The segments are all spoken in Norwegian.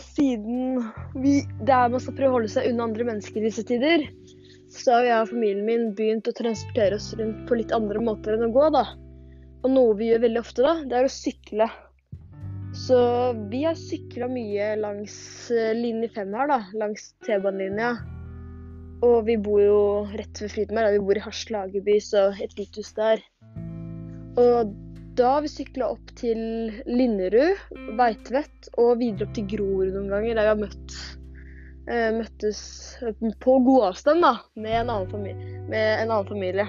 vi, det er man skal prøve å holde seg unna andre mennesker i disse tider, så har jeg og familien min begynt å transportere oss rundt på litt andre måter enn å gå, da. Og noe vi gjør veldig ofte, da, det er å sykle. Så vi har sykla mye langs eh, linje 5 her, da. Langs T-banelinja. Og vi bor jo rett ved Frydenberg. Vi bor i Hasle Hageby, så et lite hus der. Og da har vi sykla opp til Linderud, Veitvet og videre opp til Grorud noen ganger, der vi har møtt, eh, møttes på god avstand da, med en annen familie. En annen familie.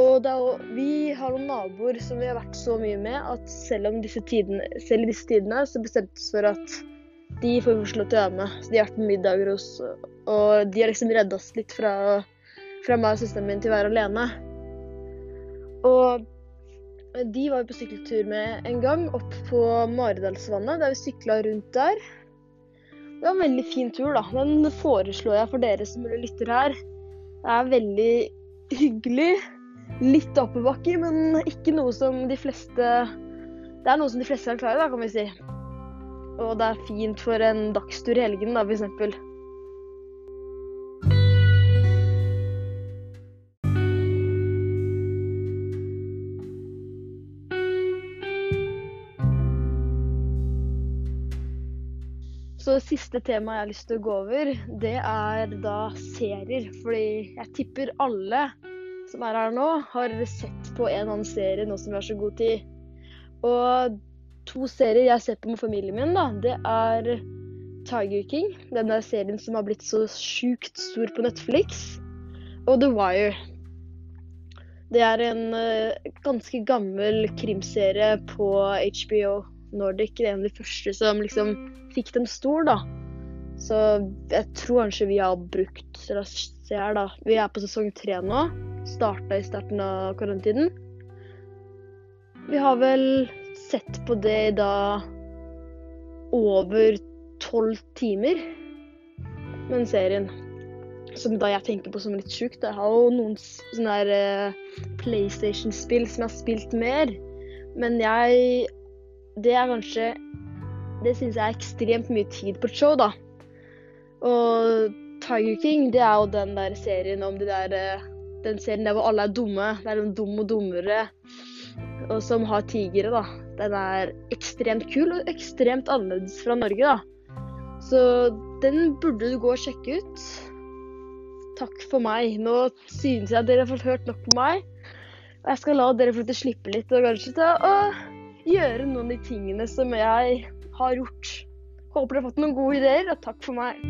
Og jo- vi har noen naboer som vi har vært så mye med at selv, om disse tidene, selv i disse tidene så bestemte vi oss for at de får vi slå til å være med. Så de har vært på middager hos Og de har liksom redda oss litt fra, fra meg og søsteren min til å være alene. Og de var vi på sykkeltur med en gang, opp på Maridalsvannet, der vi sykla rundt der. Det var en veldig fin tur, da. Den foreslår jeg for dere som lytter her. Det er veldig hyggelig. Litt oppebakke, men ikke noe som de fleste Det er noe som de fleste kan klare, da, kan vi si. Og det er fint for en dagstur i helgen, da, for Så det siste temaet jeg har lyst til å gå over, det er da serier. Fordi jeg tipper alle som er her nå, har sett på en annen serie nå som vi har så god tid. Og to serier jeg ser på med familien min, da, det er Tiger King, den der serien som har blitt så sjukt stor på Netflix, og The Wire. Det er en eh, ganske gammel krimserie på HBO Nordic. Er en av de første som liksom fikk dem stor, da. Så jeg tror kanskje vi har brukt se her, da. Vi er på sesong tre nå. Starta i starten av karantenen. Vi har vel sett på det i da over tolv timer. Men serien som da jeg tenker på som litt sjukt. Jeg har jo noen sånne her eh, PlayStation-spill som jeg har spilt mer. Men jeg Det er kanskje Det syns jeg er ekstremt mye tid på et show, da. Og Tiger King, det er jo den der serien om de der eh, Den serien der hvor alle er dumme. Det er de dum og dummere. Og som har tigre, da. Den er ekstremt kul og ekstremt annerledes fra Norge, da. Så den burde du gå og sjekke ut. Takk for meg. Nå synes jeg dere har fått hørt nok på meg. Og jeg skal la dere få slippe litt og kanskje ta og gjøre noen av de tingene som jeg har gjort. Håper du har fått noen gode ideer, og takk for meg.